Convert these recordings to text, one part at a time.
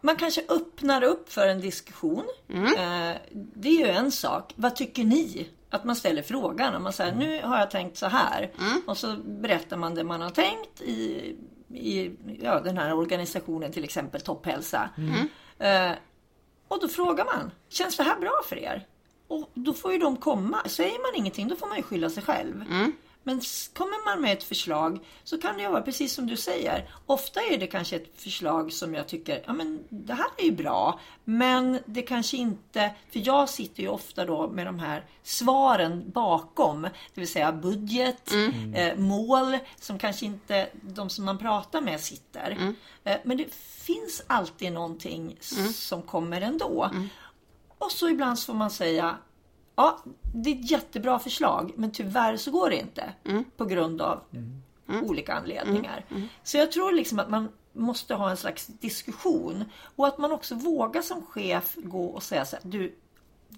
man kanske öppnar upp för en diskussion. Eh, det är ju en sak. Vad tycker ni? Att man ställer frågan. Om man säger nu har jag tänkt så här. Och så berättar man det man har tänkt i, i ja, den här organisationen till exempel Topphälsa. Eh, och då frågar man. Känns det här bra för er? Och då får ju de komma. Säger man ingenting då får man ju skylla sig själv. Men kommer man med ett förslag så kan det vara precis som du säger. Ofta är det kanske ett förslag som jag tycker, ja men det här är ju bra. Men det kanske inte, för jag sitter ju ofta då med de här svaren bakom. Det vill säga budget, eh, mål som kanske inte de som man pratar med sitter. Eh, men det finns alltid någonting s- som kommer ändå. Och så ibland så får man säga Ja, det är ett jättebra förslag men tyvärr så går det inte. På grund av olika anledningar. Så jag tror liksom att man måste ha en slags diskussion. Och att man också vågar som chef gå och säga så här, du,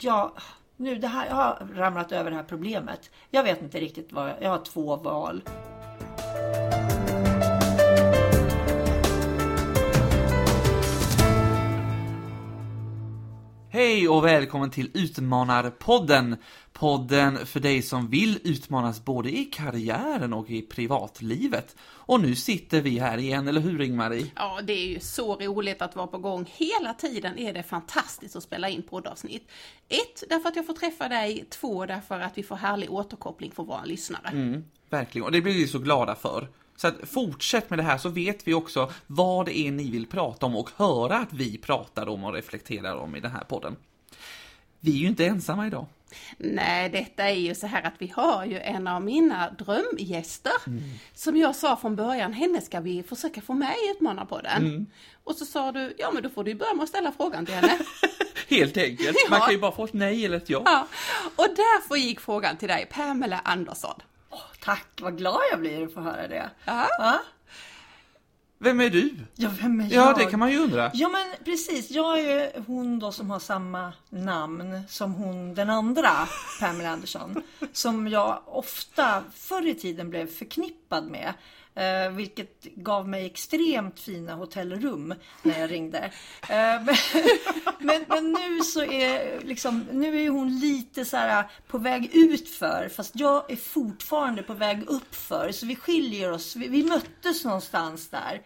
jag, nu det här, jag har ramlat över det här problemet. Jag vet inte riktigt vad, jag, jag har två val. Hej och välkommen till Utmanarpodden! Podden för dig som vill utmanas både i karriären och i privatlivet. Och nu sitter vi här igen, eller hur Ingmarie? Ja, det är ju så roligt att vara på gång. Hela tiden är det fantastiskt att spela in poddavsnitt. Ett, därför att jag får träffa dig. Två, därför att vi får härlig återkoppling från våra lyssnare. Mm, verkligen, och det blir vi så glada för. Så att fortsätt med det här så vet vi också vad det är ni vill prata om och höra att vi pratar om och reflekterar om i den här podden. Vi är ju inte ensamma idag. Nej, detta är ju så här att vi har ju en av mina drömgäster. Som jag sa från början, henne ska vi försöka få med i Utmanarpodden. Och så sa du, ja men då får du börja med att ställa frågan till henne. Helt enkelt. Ja. Man kan ju bara få ett nej eller ett ja. ja. Och därför gick frågan till dig, Pamela Andersson. Åh, tack, vad glad jag blir att få höra det. Ja. Vem är du? Ja, vem är Ja, jag? det kan man ju undra. Ja men precis, jag är ju hon då som har samma namn som hon den andra, Pamela Andersson. Som jag ofta förr i tiden blev förknippad med. Eh, vilket gav mig extremt fina hotellrum när jag ringde. Eh, men, men, men nu så är liksom, nu är hon lite så här eh, på väg utför fast jag är fortfarande på väg uppför. Så vi skiljer oss, vi, vi möttes någonstans där.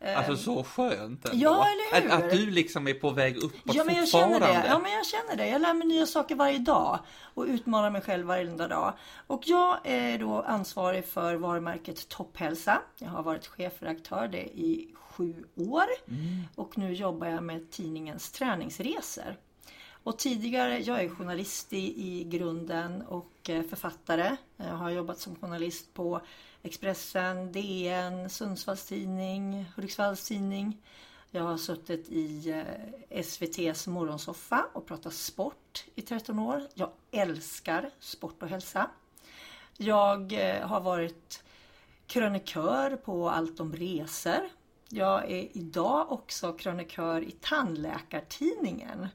Alltså så skönt ändå. Ja, eller hur? Att, att du liksom är på väg uppåt Ja men jag känner det. Ja men jag känner det. Jag lär mig nya saker varje dag och utmanar mig själv varenda dag. Och jag är då ansvarig för varumärket Topphälsa. Jag har varit chefredaktör det i sju år och nu jobbar jag med tidningens träningsresor. Och tidigare, jag är journalist i, i grunden och eh, författare. Jag har jobbat som journalist på Expressen, DN, Sundsvalls Tidning, Hudiksvalls Tidning. Jag har suttit i eh, SVTs morgonsoffa och pratat sport i 13 år. Jag älskar sport och hälsa. Jag eh, har varit krönikör på Allt om resor. Jag är idag också krönikör i Tandläkartidningen.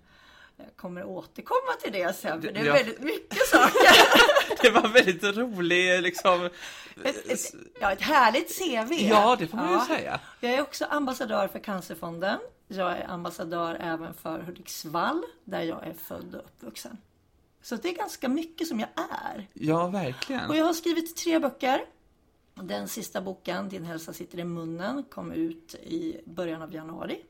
Jag kommer återkomma till det sen för det är Ja. väldigt mycket saker. Det var väldigt rolig liksom. Ett, ett, ja, ett härligt CV. Ja, det får man ju Ja. säga. Jag är också ambassadör för Cancerfonden. Jag är ambassadör även för Hudiksvall där jag är född och uppvuxen. Så det är ganska mycket som jag är. Ja, verkligen. Och jag har skrivit tre böcker. Den sista boken, Din hälsa sitter i munnen, kom ut i början av januari.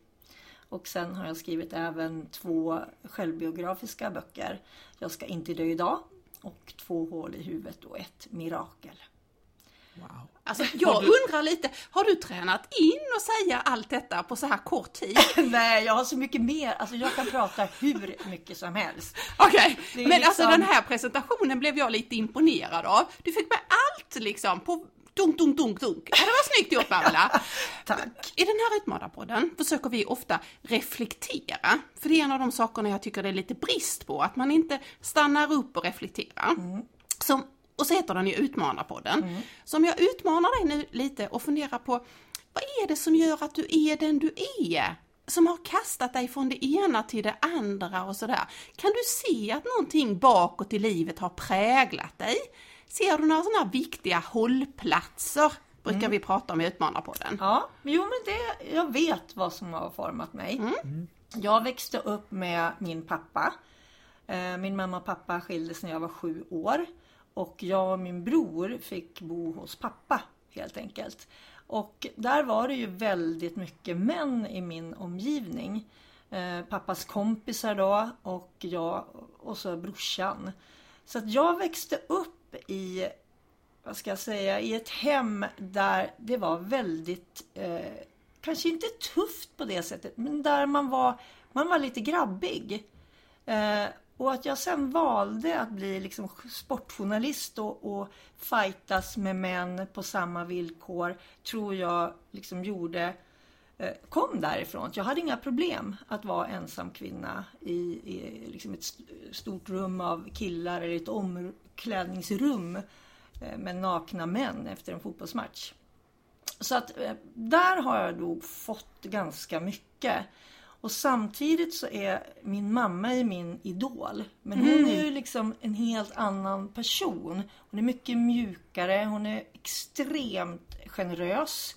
Och sen har jag skrivit även två självbiografiska böcker. Jag ska inte dö idag och Två hål i huvudet och ett mirakel. Wow. Alltså jag undrar lite, har du tränat in och säga allt detta på så här kort tid? Nej, jag har så mycket mer. Alltså jag kan prata hur mycket som helst. Okej, är men alltså liksom- den här presentationen blev jag lite imponerad av. Du fick med allt liksom på dunk, dunk, dunk, dunk. Ja, det var snyggt gjort Pamela. Tack. I den här Utmanarpodden försöker vi ofta reflektera, för det är en av de sakerna jag tycker det är lite brist på, att man inte stannar upp och reflekterar. Som, och så heter den ju Utmanarpodden. Så om jag utmanar dig nu lite och funderar på, vad är det som gör att du är den du är? Som har kastat dig från det ena till det andra och sådär. Kan du se att någonting bakåt i livet har präglat dig? Ser du några sådana viktiga hållplatser brukar vi prata om i Utmanarpodden. Ja, jo men det, jag vet vad som har format mig. Jag växte upp med min pappa. Eh, Min mamma och pappa skildes när jag var sju år. Och jag och min bror fick bo hos pappa helt enkelt. Och där var det ju väldigt mycket män i min omgivning. Eh, Pappas kompisar då och jag och så brorsan. Så att jag växte upp i vad ska jag säga, i ett hem där det var väldigt, eh, kanske inte tufft på det sättet, men där man var, man var lite grabbig. Eh, och att jag sen valde att bli liksom sportjournalist och, och fightas med män på samma villkor tror jag liksom gjorde eh, kom därifrån. Jag hade inga problem att vara ensam kvinna i, i liksom ett stort rum av killar eller ett omklädningsrum eh, med nakna män efter en fotbollsmatch. Så att eh, där har jag nog fått ganska mycket. Och samtidigt så är min mamma är min idol. Men hon är ju liksom en helt annan person. Hon är mycket mjukare, hon är extremt generös.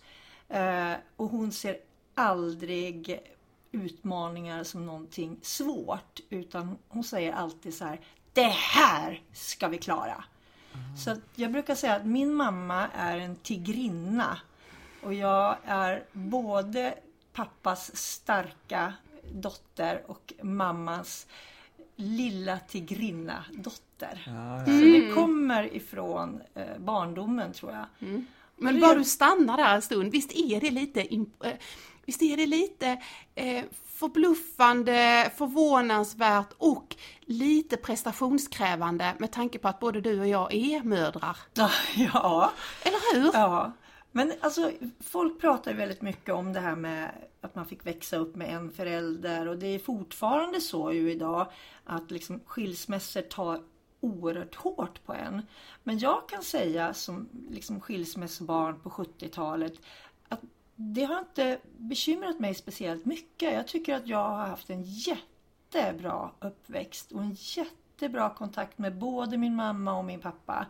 Eh, och hon ser aldrig utmaningar som någonting svårt. Utan hon säger alltid så här, det här ska vi klara. Så att jag brukar säga att min mamma är en tigrinna. Och jag är både pappas starka dotter och mammas lilla tigrinna dotter. Så det kommer ifrån eh, barndomen tror jag. Men bara du stannar där en stund, visst är det lite, eh, visst är det lite eh, förbluffande, förvånansvärt och lite prestationskrävande med tanke på att både du och jag är mödrar. Ja, Eller hur? ja. Men alltså folk pratar väldigt mycket om det här med att man fick växa upp med en förälder och det är fortfarande så ju idag att liksom skilsmässor tar oerhört hårt på en. Men jag kan säga som liksom skilsmässobarn på 70-talet att det har inte bekymrat mig speciellt mycket. Jag tycker att jag har haft en jättebra uppväxt och en jättebra kontakt med både min mamma och min pappa.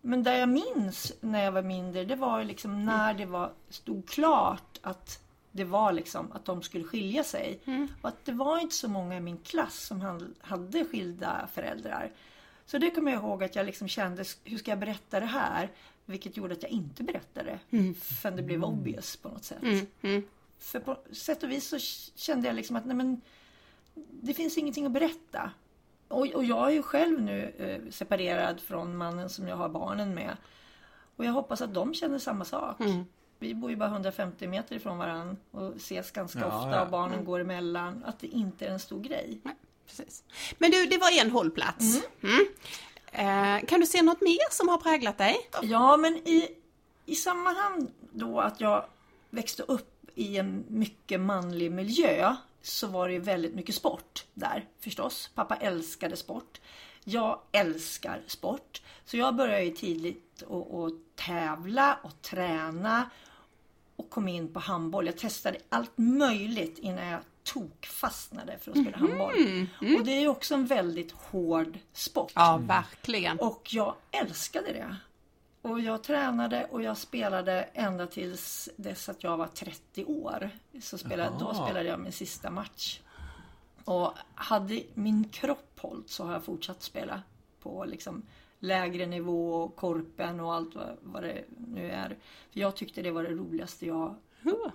Men där jag minns när jag var mindre, det var liksom när det var, stod klart att det var liksom att de skulle skilja sig. Och att det var inte så många i min klass som hade skilda föräldrar. Så det kommer jag ihåg att jag liksom kände, hur ska jag berätta det här? Vilket gjorde att jag inte berättade. Förrän det blev obvious på något sätt. För på sätt och vis så kände jag liksom att nej men, det finns ingenting att berätta. Och, och jag är ju själv nu eh, separerad från mannen som jag har barnen med. Och jag hoppas att de känner samma sak. Vi bor ju bara 150 meter ifrån varandra och ses ganska Ja, ofta ja. och barnen går emellan. Att det inte är en stor grej. Nej, precis. Men du, det var en hållplats. Mm. Eh, kan du se något mer som har präglat dig? Ja, men i, i sammanhang då att jag växte upp i en mycket manlig miljö så var det väldigt mycket sport där förstås. Pappa älskade sport. Jag älskar sport. Så jag började ju tidigt att tävla och träna och kom in på handboll. Jag testade allt möjligt innan jag tok fastnade för att spela handboll. Och det är ju också en väldigt hård sport. Ja, verkligen. Och jag älskade det. Och jag tränade och jag spelade ända tills dess att jag var 30 år. Så spelade, då spelade jag min sista match. Och hade min kropp hållit så har jag fortsatt spela på liksom lägre nivå och korpen och allt vad, vad det nu är. För jag tyckte det var det roligaste jag...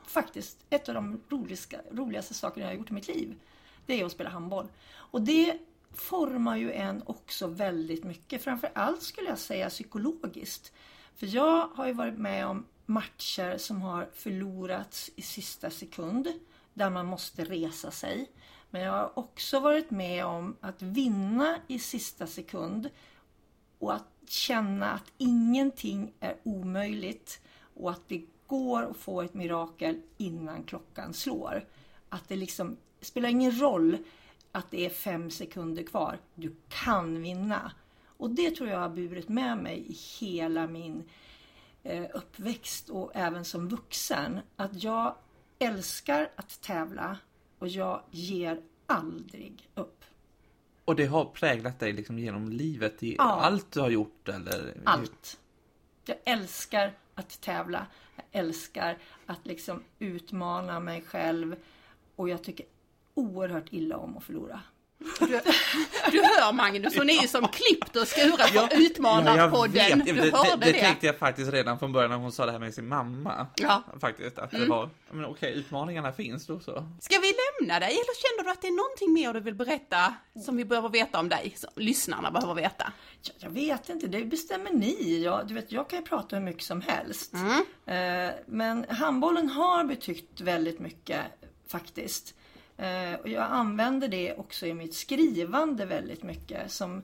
Faktiskt ett av de roligaste, roligaste sakerna jag har gjort i mitt liv. Det är att spela handboll. Och det formar ju en också väldigt mycket. Framförallt skulle jag säga psykologiskt. För jag har ju varit med om matcher som har förlorats i sista sekund. Där man måste resa sig. Men jag har också varit med om att vinna i sista sekund. Och att känna att ingenting är omöjligt. Och att det går att få ett mirakel innan klockan slår. Att det liksom spelar ingen roll att det är fem sekunder kvar. Du kan vinna. Och det tror jag har burit med mig i hela min eh, uppväxt och även som vuxen. Att jag älskar att tävla och jag ger aldrig upp. Och det har präglat dig liksom genom livet i Ja. allt du har gjort eller? Allt. Jag älskar att tävla. Jag älskar att liksom utmana mig själv. Och jag tycker oerhört illa om att förlora. Du, du hör Magnus, hon är ju som klippt och skuren på Utmanarpodden. vet. Du det, hörde det, det det. tänkte jag faktiskt redan från början när hon sa det här med sin mamma. Ja. Faktiskt, att Mm. det var, men okej, utmaningarna finns då så. Ska vi lämna dig eller känner du att det är någonting mer du vill berätta som vi behöver veta om dig, som lyssnarna behöver veta? Ja, jag vet inte, det bestämmer ni. Jag, du vet, jag kan ju prata hur mycket som helst. Eh, men handbollen har betytt väldigt mycket faktiskt. Eh, och jag använder det också i mitt skrivande väldigt mycket. Som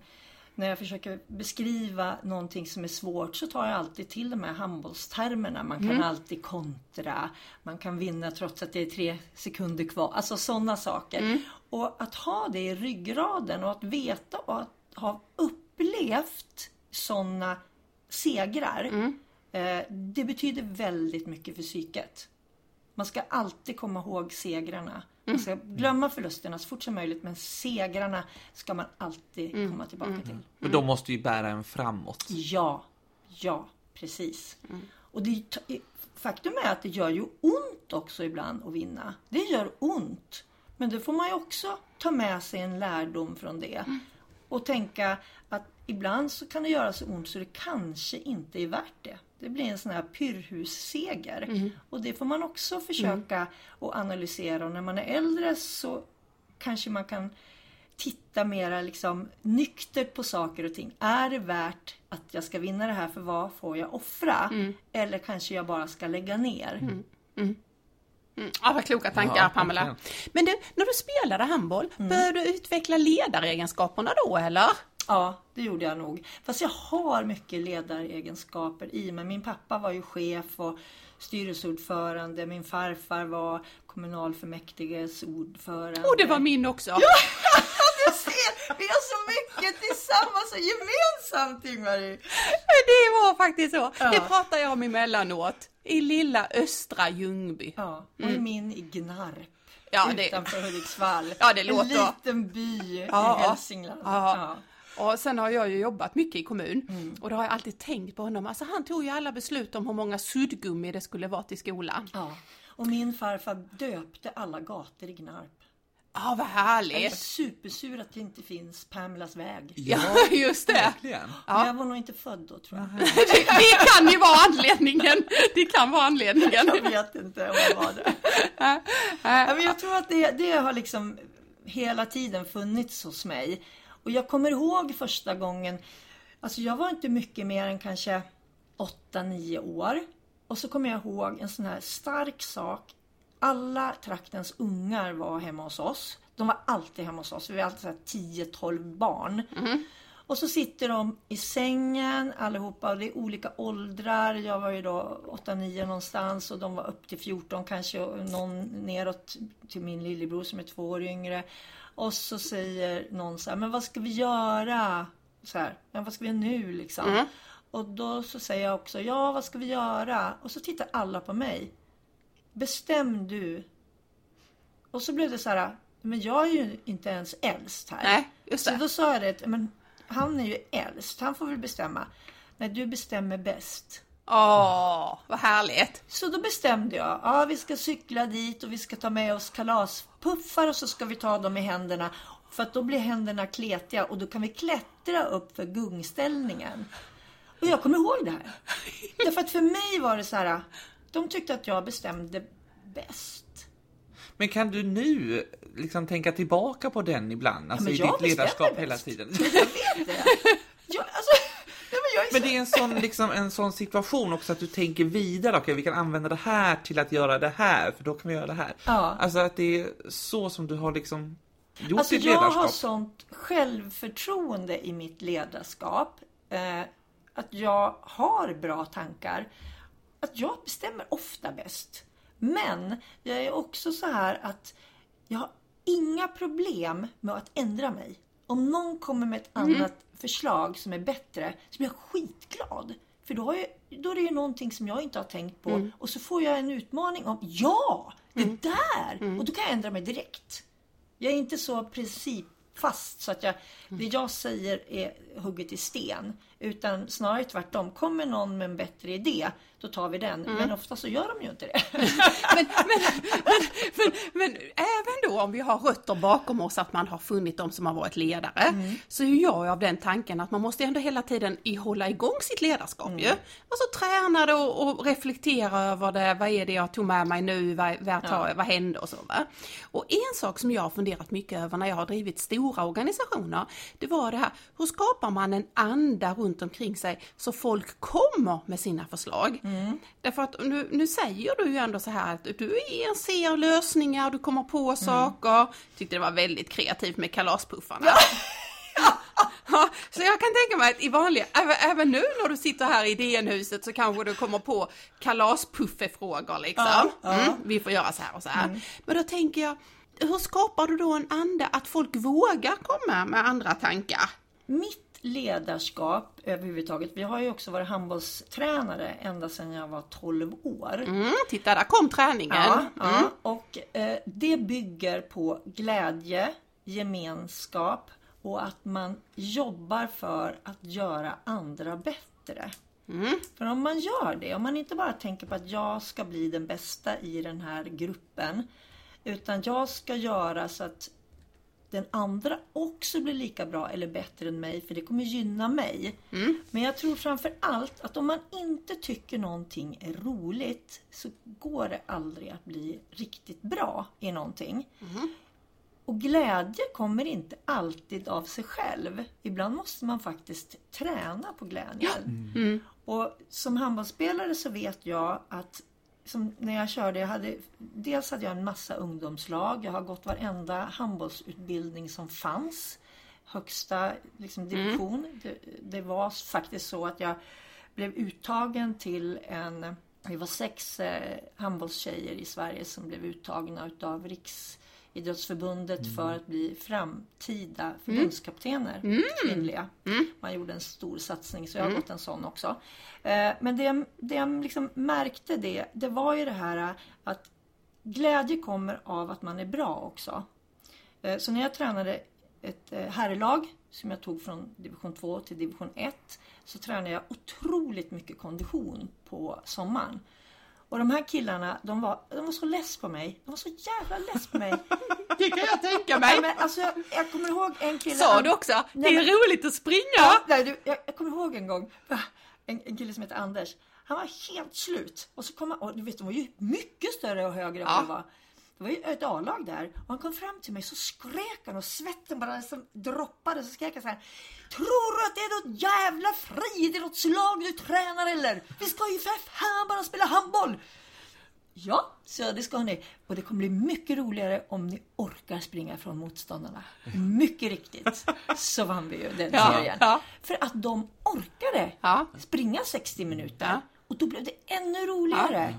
när jag försöker beskriva någonting som är svårt så tar jag alltid till de här handbollstermerna. Man kan alltid kontra, man kan vinna trots att det är tre sekunder kvar. Alltså sådana saker. Och att ha det i ryggraden och att veta och att ha upplevt sådana segrar. Eh, det betyder väldigt mycket för psyket. Man ska alltid komma ihåg segrarna. Man ska glömma förlusterna så fort som möjligt men segrarna ska man alltid komma tillbaka till. För de måste ju bära en framåt. Ja, ja, precis. Och det, faktum är att det gör ju ont också ibland att vinna. Det gör ont. Men då får man ju också ta med sig en lärdom från det. Och tänka ibland så kan det göra så ont så det kanske inte är värt det. Det blir en sån här pyrhusseger. Och det får man också försöka att analysera. Och när man är äldre så kanske man kan titta mera liksom nyktert på saker och ting. Är det värt att jag ska vinna det här för vad får jag offra? Eller kanske jag bara ska lägga ner? Mm, Ja, vad kloka tankar Ja, Pamela. Men du, när du spelade handboll, började du utveckla ledaregenskaperna då eller? Ja, det gjorde jag nog. Fast jag har mycket ledaregenskaper i mig. Min pappa var ju chef och styrelseordförande. Min farfar var kommunalfullmäktiges ordförande. Och det var min också. Du ser, vi har så mycket tillsammans och gemensamt Ingmarie. Det var faktiskt så. Ja. Det pratar jag om emellanåt. I lilla östra Ljungby. Ja, och min i Gnarp. Ja, det- utanför Hudiksvall. Ja, det En låter- liten by Ja. i Hälsingland. Ja. Och sen har jag ju jobbat mycket i kommun Mm. och då har jag alltid tänkt på honom. Alltså han tog ju alla beslut om hur många suddgummi det skulle vara till skolan. Ja. Och min farfar döpte alla gator i Gnarp. Ja, vad Jag är härligt. supersur att det inte finns Pamelas väg. Ja, just det. verkligen. Men jag var nog inte född då tror jag. det. Det kan ju vara anledningen. Det kan vara anledningen. Jag vet inte om jag var det. Ja, men jag tror att det, det har liksom hela tiden funnits hos mig. Och jag kommer ihåg första gången, alltså jag var inte mycket mer än kanske 8-9 år. Och så kommer jag ihåg en sån här stark sak. Alla traktens ungar var hemma hos oss. De var alltid hemma hos oss. Vi var alltid så här 10-12 barn. Och så sitter de i sängen allihopa och det är olika åldrar. Jag var ju då 8-9 någonstans och de var upp till 14 kanske och någon neråt till min lillebror som är två år yngre. Och så säger någon så här, men vad ska vi göra? Så här, men vad ska vi göra nu liksom? Och då så säger jag också, ja vad ska vi göra? Och så tittar alla på mig. Bestäm du. Och så blev det så här, men jag är ju inte ens äldst här. Nej, just Så det. då sa jag det, men han är ju äldst, han får väl bestämma. Nej, du bestämmer bäst. Åh, vad härligt. Så då bestämde jag, ja vi ska cykla dit och vi ska ta med oss kalaspuffar och så ska vi ta dem i händerna. För att då blir händerna kletiga och då kan vi klättra upp för gungställningen. Och jag kommer ihåg det här. Därför att för mig var det så här, de tyckte att jag bestämde bäst. Men kan du nu liksom tänka tillbaka på den ibland? Alltså men i jag ditt ledarskap hela tiden. Jag vet det. Jag, alltså, men jag det är en sån, liksom, en sån situation också att du tänker vidare. Okej, vi kan använda det här till att göra det här, för då kan vi göra det här. Ja. Alltså att det är så som du har liksom gjort Alltså ditt jag ledarskap. har sånt självförtroende i mitt ledarskap. Eh, att jag har bra tankar. Att jag bestämmer ofta bäst. Men jag är också så här att jag har inga problem med att ändra mig. Om någon kommer med ett annat förslag som är bättre så blir jag skitglad. För då, jag, då är det ju någonting som jag inte har tänkt på och så får jag en utmaning om ja, det där! Och då kan jag ändra mig direkt. Jag är inte så principfast så att jag, det jag säger är hugget i sten. Utan snarare tvärtom. Kommer någon med en bättre idé, då tar vi den. Men ofta så gör de ju inte det. men, men, men, men, även då om vi har rötter bakom oss att man har funnit de som har varit ledare, så är jag av den tanken att man måste ändå hela tiden hålla igång sitt ledarskap ju. Alltså träna det och, och reflektera över det, vad är det jag tog med mig nu, vad, vad, tar, vad hände och så. Va? Och en sak som jag har funderat mycket över när jag har drivit stora organisationer, det var det här, hur skapar man en anda runt omkring sig så folk kommer med sina förslag? Därför att nu, nu säger du ju ändå så här att du är, ser lösningar, du kommer på saker. Tyckte det var väldigt kreativt med kalaspuffarna. Ja, så jag kan tänka mig att i vanliga, även, även nu när du sitter här i DN-huset så kanske du kommer på kalaspuffefrågor liksom. Ja, ja. Mm, vi får göra så här och så här. Men då tänker jag, hur skapar du då en ande att folk vågar komma med andra tankar? Mitt ledarskap överhuvudtaget. Vi har ju också varit handbollstränare ända sedan jag var 12 år. Mm, titta, där kom träningen. Ja, Mm. ja. Och eh, det bygger på glädje, gemenskap och att man jobbar för att göra andra bättre. För om man gör det, om man inte bara tänker på att jag ska bli den bästa i den här gruppen. Utan jag ska göra så att den andra också blir lika bra eller bättre än mig för det kommer gynna mig. Men jag tror framför allt att om man inte tycker någonting är roligt så går det aldrig att bli riktigt bra i någonting. Och glädje kommer inte alltid av sig själv. Ibland måste man faktiskt träna på glädjen. Och som handbollsspelare så vet jag att som när jag körde, jag hade, dels hade jag en massa ungdomslag. Jag har gått varenda handbollsutbildning som fanns. Högsta liksom, division. Det, det var faktiskt så att jag blev uttagen till en... Vi var sex eh, handbollstjejer i Sverige som blev uttagna utav Riksidrottsförbundet för att bli framtida förbundskaptener. Kvinnliga. Man gjorde en stor satsning så jag har gått en sån också. Eh, men det, jag- det jag liksom märkte det, det var ju det här att glädje kommer av att man är bra också. Eh, Så när jag tränade ett eh, herrlag som jag tog från division 2 till division 1 så tränade jag otroligt mycket kondition på sommaren. Och de här killarna, de var, de var så less på mig. De var så jävla less på mig. Det kan jag tänka Nej, mig. men alltså, jag, jag kommer ihåg en kille... Sa du också, det Nej, är men- roligt att springa? Ja, nej, du, jag, jag kommer ihåg en gång, en, en kille som heter Anders. Han var helt slut. Och så kom han, och du vet, de var ju mycket större och högre än Ja. vad jag var. Det var ju ett A-lag där och han kom fram till mig så skrek han och svetten bara liksom droppade. Så skrek han så här. Tror du att det är något jävla friidrottslag du tränar eller? Vi ska ju för fan bara spela handboll! Ja, så det ska ni. Och det kommer bli mycket roligare om ni orkar springa från motståndarna. Mycket riktigt så vann vi ju den Ja, serien. ja. För att de orkade Ja. springa 60 minuter. Och då blev det ännu roligare.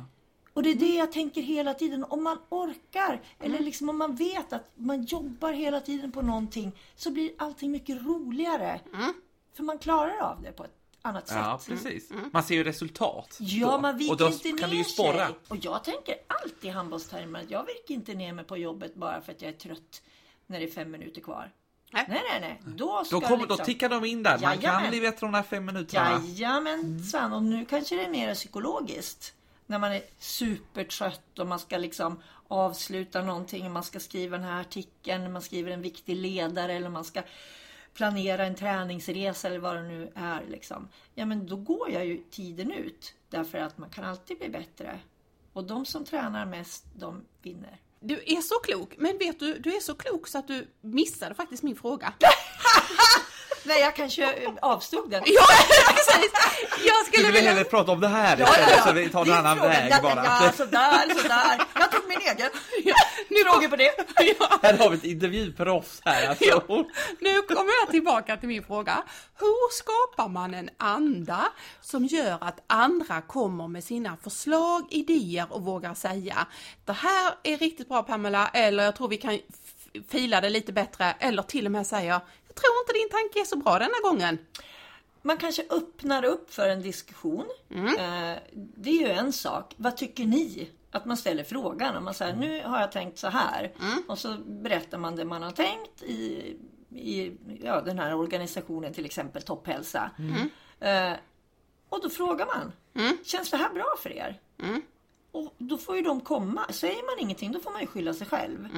Och det är det jag tänker hela tiden. Om man orkar, eller Mm. liksom om man vet att man jobbar hela tiden på någonting, så blir allting mycket roligare. Mm. För man klarar av det på ett annat Ja, sätt. precis. Mm. Man ser ju resultat. Ja, då. man viker Och då inte kan ner ju sporra. sig. Och jag tänker alltid i handbollstermer att jag viker inte ner mig på jobbet bara för att jag är trött när det är fem minuter kvar. Nej. Nej, nej, nej. Då ska Då, kommer, liksom... då tickar de in där. Man kan Jajamän. bli bättre de där fem minuterna. Jajamän Sven, och nu kanske det är mer psykologiskt. När man är supertrött och man ska liksom avsluta någonting, man ska skriva den här artikeln, man skriver en viktig ledare eller man ska planera en träningsresa eller vad det nu är. Liksom. Ja men då går jag ju tiden ut. Därför att man kan alltid bli bättre. Och de som tränar mest, de vinner. Du är så klok, men vet du, du är så klok så att du missade faktiskt min fråga. Nej, jag kanske avstod den. Ja, precis! Jag Du skulle ville vilja... hellre prata om det här Ja, ja, så vi tar en annan väg ja, bara. Ja, sådär, sådär. Jag tog min egen. Ja, nu, Frågor på det? ja, Här har vi ett intervjuproffs här alltså. ja. nu kommer jag tillbaka till min fråga. Hur skapar man en anda som gör att andra kommer med sina förslag, idéer och vågar säga det här är riktigt bra Pamela, eller jag tror vi kan fila det lite bättre, eller till och med säga jag tror inte din tanke är så bra denna gången. Man kanske öppnar upp för en diskussion. Eh, det är ju en sak. Vad tycker ni? Att man ställer frågan. Om man säger nu har jag tänkt så här. Och så berättar man det man har tänkt i, i ja, den här organisationen till exempel Topphälsa. Eh, och då frågar man. Känns det här bra för er? Och då får ju de komma. Säger man ingenting då får man ju skylla sig själv.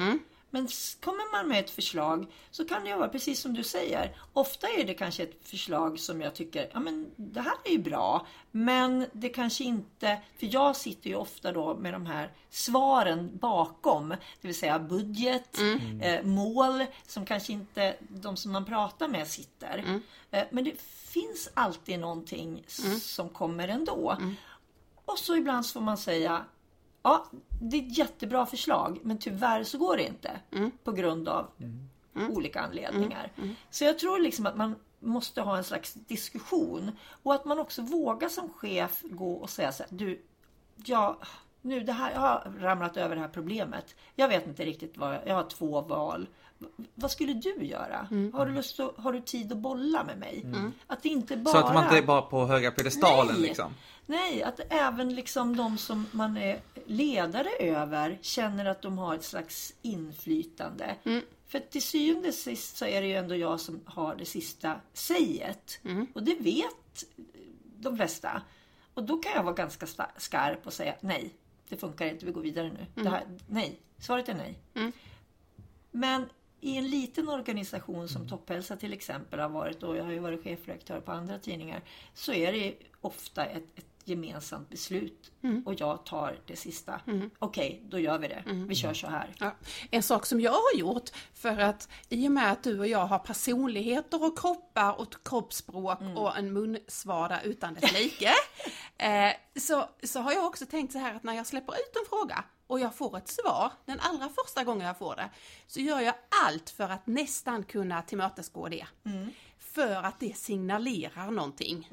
Men kommer man med ett förslag så kan det vara precis som du säger. Ofta är det kanske ett förslag som jag tycker, ja men det här är ju bra. Men det kanske inte, för jag sitter ju ofta då med de här svaren bakom. Det vill säga budget, eh, mål som kanske inte de som man pratar med sitter. Eh, men det finns alltid någonting s- som kommer ändå. Och så ibland så får man säga Ja, det är ett jättebra förslag men tyvärr så går det inte. På grund av olika anledningar. Så jag tror liksom att man måste ha en slags diskussion. Och att man också vågar som chef gå och säga så här, du, jag, nu det här, jag har ramlat över det här problemet. Jag vet inte riktigt vad, jag, har två val. Vad skulle du göra? Har, du lust att, har du tid att bolla med mig? Att det inte bara... Så att man inte är bara på höga piedestalen Nej. liksom. Nej, att även liksom de som man är ledare över känner att de har ett slags inflytande. För till syvende och sist så är det ju ändå jag som har det sista säget. Och det vet de flesta. Och då kan jag vara ganska skarp och säga nej, det funkar inte, vi går vidare nu. Det här, nej, svaret är nej. Men i en liten organisation som Topphälsa till exempel har varit och jag har ju varit chefredaktör på andra tidningar så är det ofta ett, ett gemensamt beslut och jag tar det sista. Okej, då gör vi det. Vi kör så här. Ja. En sak som jag har gjort, för att i och med att du och jag har personligheter och kroppar och kroppsspråk och en munsvada utan dess like, eh, så, så har jag också tänkt så här att när jag släpper ut en fråga och jag får ett svar, den allra första gången jag får det, så gör jag allt för att nästan kunna tillmötesgå det. För att det signalerar någonting.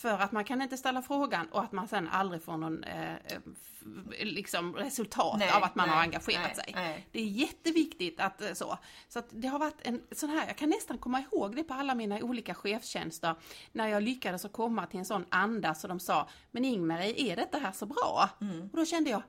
För att man kan inte ställa frågan och att man sen aldrig får någon eh, f- liksom resultat Nej, av att man har nej, engagerat nej, sig. Det är jätteviktigt att eh, så. Så att det har varit en sån här, jag kan nästan komma ihåg det på alla mina olika chefstjänster, när jag lyckades att komma till en sån anda så de sa, men Ingmarie, är detta här så bra? Mm. Och då kände jag,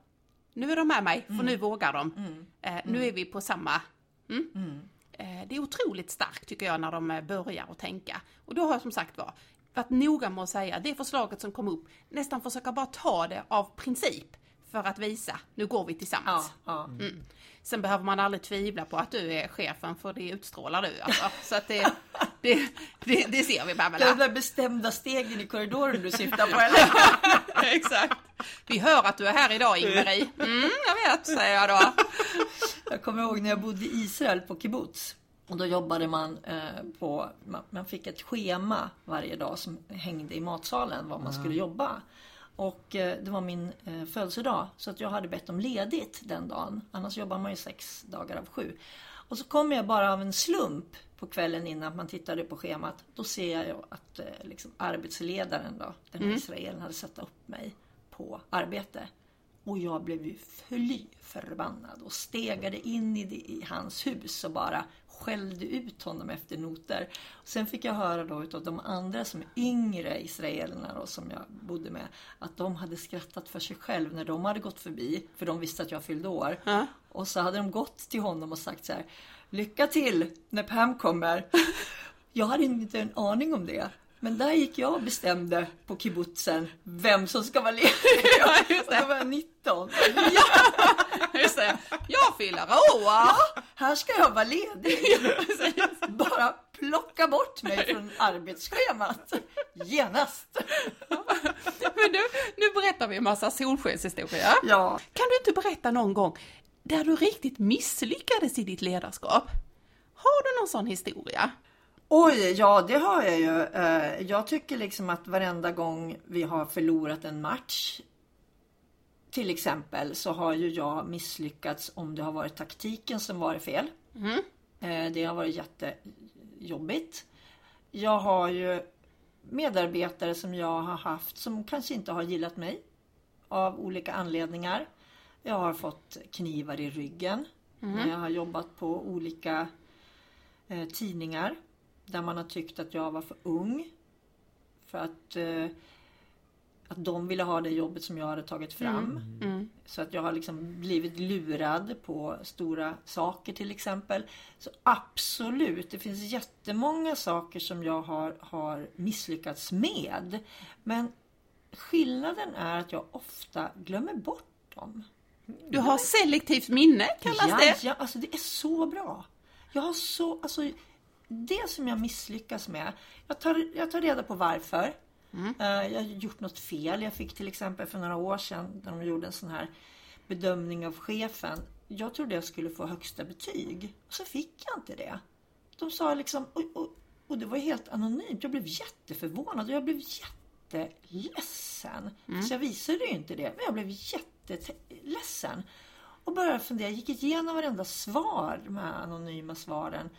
nu är de med mig, för nu vågar de. Eh, nu är vi på samma Mm. Eh, Det är otroligt starkt tycker jag när de eh, börjar att tänka. Och då har jag som sagt var varit noga med att säga det förslaget som kom upp, nästan försöka bara ta det av princip för att visa, nu går vi Ja, tillsammans. ja. Mm. Sen behöver man aldrig tvivla på att du är chefen för det utstrålar du alltså. Så att det, det, det, det ser vi De Pamela. där bestämda stegen i korridoren du syftar på eller? Exakt. Vi hör att du är här idag Ingmarie. Mm, jag vet, säger jag då. Jag kommer ihåg när jag bodde i Israel på kibbutz. Och då jobbade man eh, på, man, fick ett schema varje dag som hängde i matsalen var man skulle jobba. Och eh, det var min eh, födelsedag så att jag hade bett om ledigt den dagen. Annars jobbar man ju sex dagar av sju. Och så kom jag bara av en slump på kvällen innan man tittade på schemat. Då ser jag att liksom, arbetsledaren då, den här israelen hade satt upp mig på arbete. Och jag blev ju fly förbannad och stegade in i, det, i hans hus och bara skällde ut honom efter noter. Sen fick jag höra då utav de andra som är yngre israelerna då, som jag bodde med att de hade skrattat för sig själv när de hade gått förbi för de visste att jag fyllde år. Ja. Och så hade de gått till honom och sagt så här Lycka till när Pam kommer. Jag hade inte en aning om det. Men där gick jag och bestämde på kibbutzen vem som ska vara ledig. Ja, just det. Och då var jag 19. Just det. Jag fyller år! Här ska jag vara ledig. Bara plocka bort mig från arbetsschemat. Genast. Men nu, nu berättar vi en massa solskenshistorier. Ja. Kan du inte berätta någon gång där du riktigt misslyckades i ditt ledarskap? Har du någon sån historia? Oj, ja det har jag ju. Eh, Jag tycker liksom att varenda gång vi har förlorat en match till exempel så har ju jag misslyckats om det har varit taktiken som varit fel. Eh, Det har varit jättejobbigt. Jag har ju medarbetare som jag har haft som kanske inte har gillat mig av olika anledningar. Jag har fått knivar i ryggen när jag har jobbat på olika eh, tidningar där man har tyckt att jag var för ung. För att eh, att de ville ha det jobbet som jag hade tagit fram. Så att jag har liksom blivit lurad på stora saker till exempel. Så absolut, det finns jättemånga saker som jag har, har misslyckats med. Men skillnaden är att jag ofta glömmer bort dem. Du har selektivt minne kallas ja, det. Ja, alltså det är så bra. Jag har så, alltså det som jag misslyckas med. Jag tar, jag tar reda på varför. Eh, jag har gjort något fel. Jag fick till exempel för några år sedan när de gjorde en sån här bedömning av chefen. Jag trodde jag skulle få högsta betyg. Och så fick jag inte det. De sa liksom, och, och, och det var helt anonymt. Jag blev jätteförvånad och jag blev jätteledsen. Så jag visade ju inte det, men jag blev jätteledsen. Och började fundera, jag gick igenom varenda svar, de här anonyma svaren.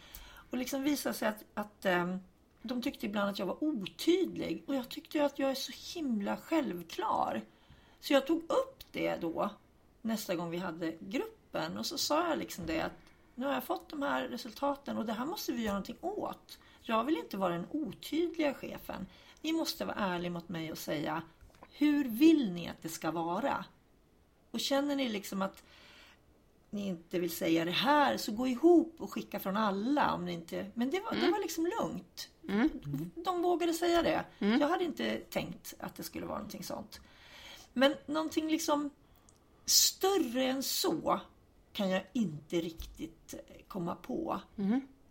Och liksom visade sig att, att ehm, de tyckte ibland att jag var otydlig. Och jag tyckte att jag är så himla självklar. Så jag tog upp det då nästa gång vi hade gruppen. Och så sa jag liksom det att nu har jag fått de här resultaten och det här måste vi göra någonting åt. Jag vill inte vara den otydliga chefen. Ni måste vara ärliga mot mig och säga hur vill ni att det ska vara? Och känner ni liksom att ni inte vill säga det här så gå ihop och skicka från alla. Om ni inte... Men det var, det var liksom lugnt. De vågade säga det. Jag hade inte tänkt att det skulle vara någonting sånt. Men någonting liksom större än så kan jag inte riktigt komma på.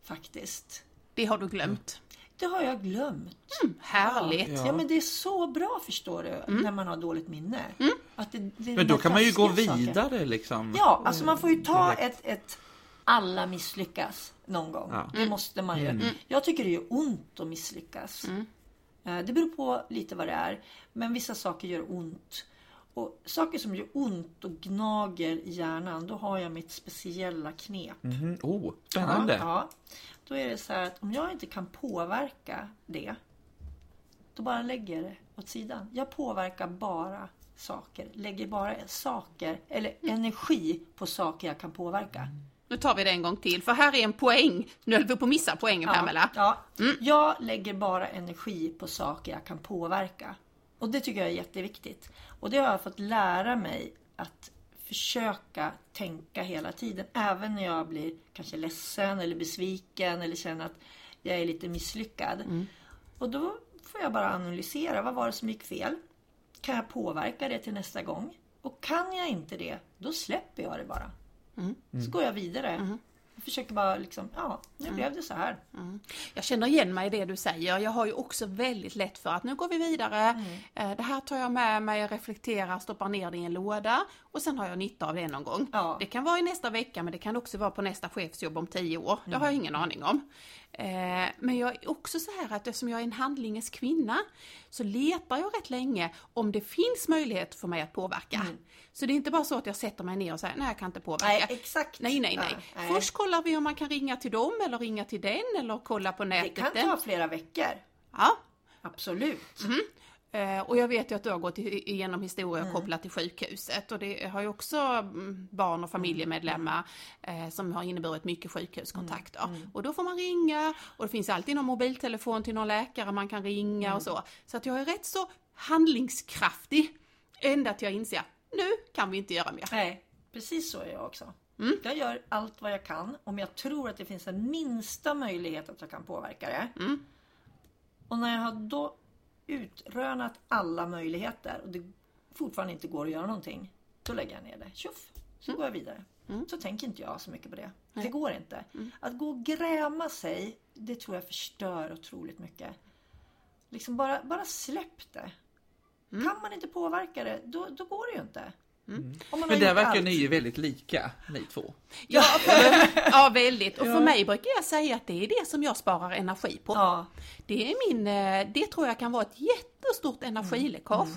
Faktiskt. Det har du glömt. Det har jag glömt. Härligt. Ja. men det är så bra förstår du, när man har dåligt minne. Att det, det Men då kan man ju gå taskiga saker. vidare liksom. Ja, alltså man får ju ta Direkt. ett, ett alla misslyckas någon gång. Ja. Det måste man ju. Jag tycker det gör ont att misslyckas. Eh, Det beror på lite vad det är. Men vissa saker gör ont. Och saker som gör ont och gnager i hjärnan, då har jag mitt speciella knep. Mhm. Oh, spännande. Ja, ja. Då är det så här att om jag inte kan påverka det, då bara lägger jag det åt sidan. Jag påverkar bara saker, lägger bara saker eller energi på saker jag kan påverka. Nu tar vi det en gång till, för här är en poäng. Nu höll vi på att missa poängen Pamela. Ja, Jag lägger bara energi på saker jag kan påverka. Och det tycker jag är jätteviktigt. Och det har jag fått lära mig att försöka tänka hela tiden. Även när jag blir kanske ledsen eller besviken eller känner att jag är lite misslyckad. Och då får jag bara analysera. Vad var det som gick fel? Kan jag påverka det till nästa gång? Och kan jag inte det, då släpper jag det bara. Så går jag vidare. Jag försöker bara liksom, ja, nu blev det så här. Jag känner igen mig i det du säger. Jag har ju också väldigt lätt för att nu går vi vidare. Eh, Det här tar jag med mig, reflekterar, stoppar ner det i en låda och sen har jag nytta av det någon gång. Ja. Det kan vara i nästa vecka men det kan också vara på nästa chefsjobb om tio år. Det har jag ingen aning om. Eh, Men jag är också så här att eftersom jag är en handlingens kvinna så letar jag rätt länge om det finns möjlighet för mig att påverka. Så det är inte bara så att jag sätter mig ner och säger nej jag kan inte påverka. Nej, exakt. Nej, nej, nej. Ja, nej. Först kollar vi om man kan ringa till dem eller ringa till den eller kolla på Det nätet. kan den. ta flera veckor. Ja. Absolut. Eh, Och jag vet ju att du har gått igenom historia kopplat till sjukhuset och det har ju också mm, barn och familjemedlemmar eh, som har inneburit mycket sjukhuskontakter. Och då får man ringa och det finns alltid någon mobiltelefon till någon läkare man kan ringa och så. Så att jag är rätt så handlingskraftig ända till jag inser nu kan vi inte göra mer. Nej, precis så är jag också. Jag gör allt vad jag kan om jag tror att det finns en minsta möjlighet att jag kan påverka det. Och när jag har då utrönat alla möjligheter och det fortfarande inte går att göra någonting. Då lägger jag ner det. Tjoff! Så går jag vidare. Så tänker inte jag så mycket på det. Det går inte. Att gå och gräma sig, det tror jag förstör otroligt mycket. Liksom bara, bara släpp det. Kan man inte påverka det, då, då går det ju inte. Man har Men där verkar allt. ni ju väldigt lika, ni två. Ja, för, ja väldigt. Och för mig brukar jag säga att det är det som jag sparar energi på. Ja, Det är min, eh, det tror jag kan vara ett jättestort energiläckage.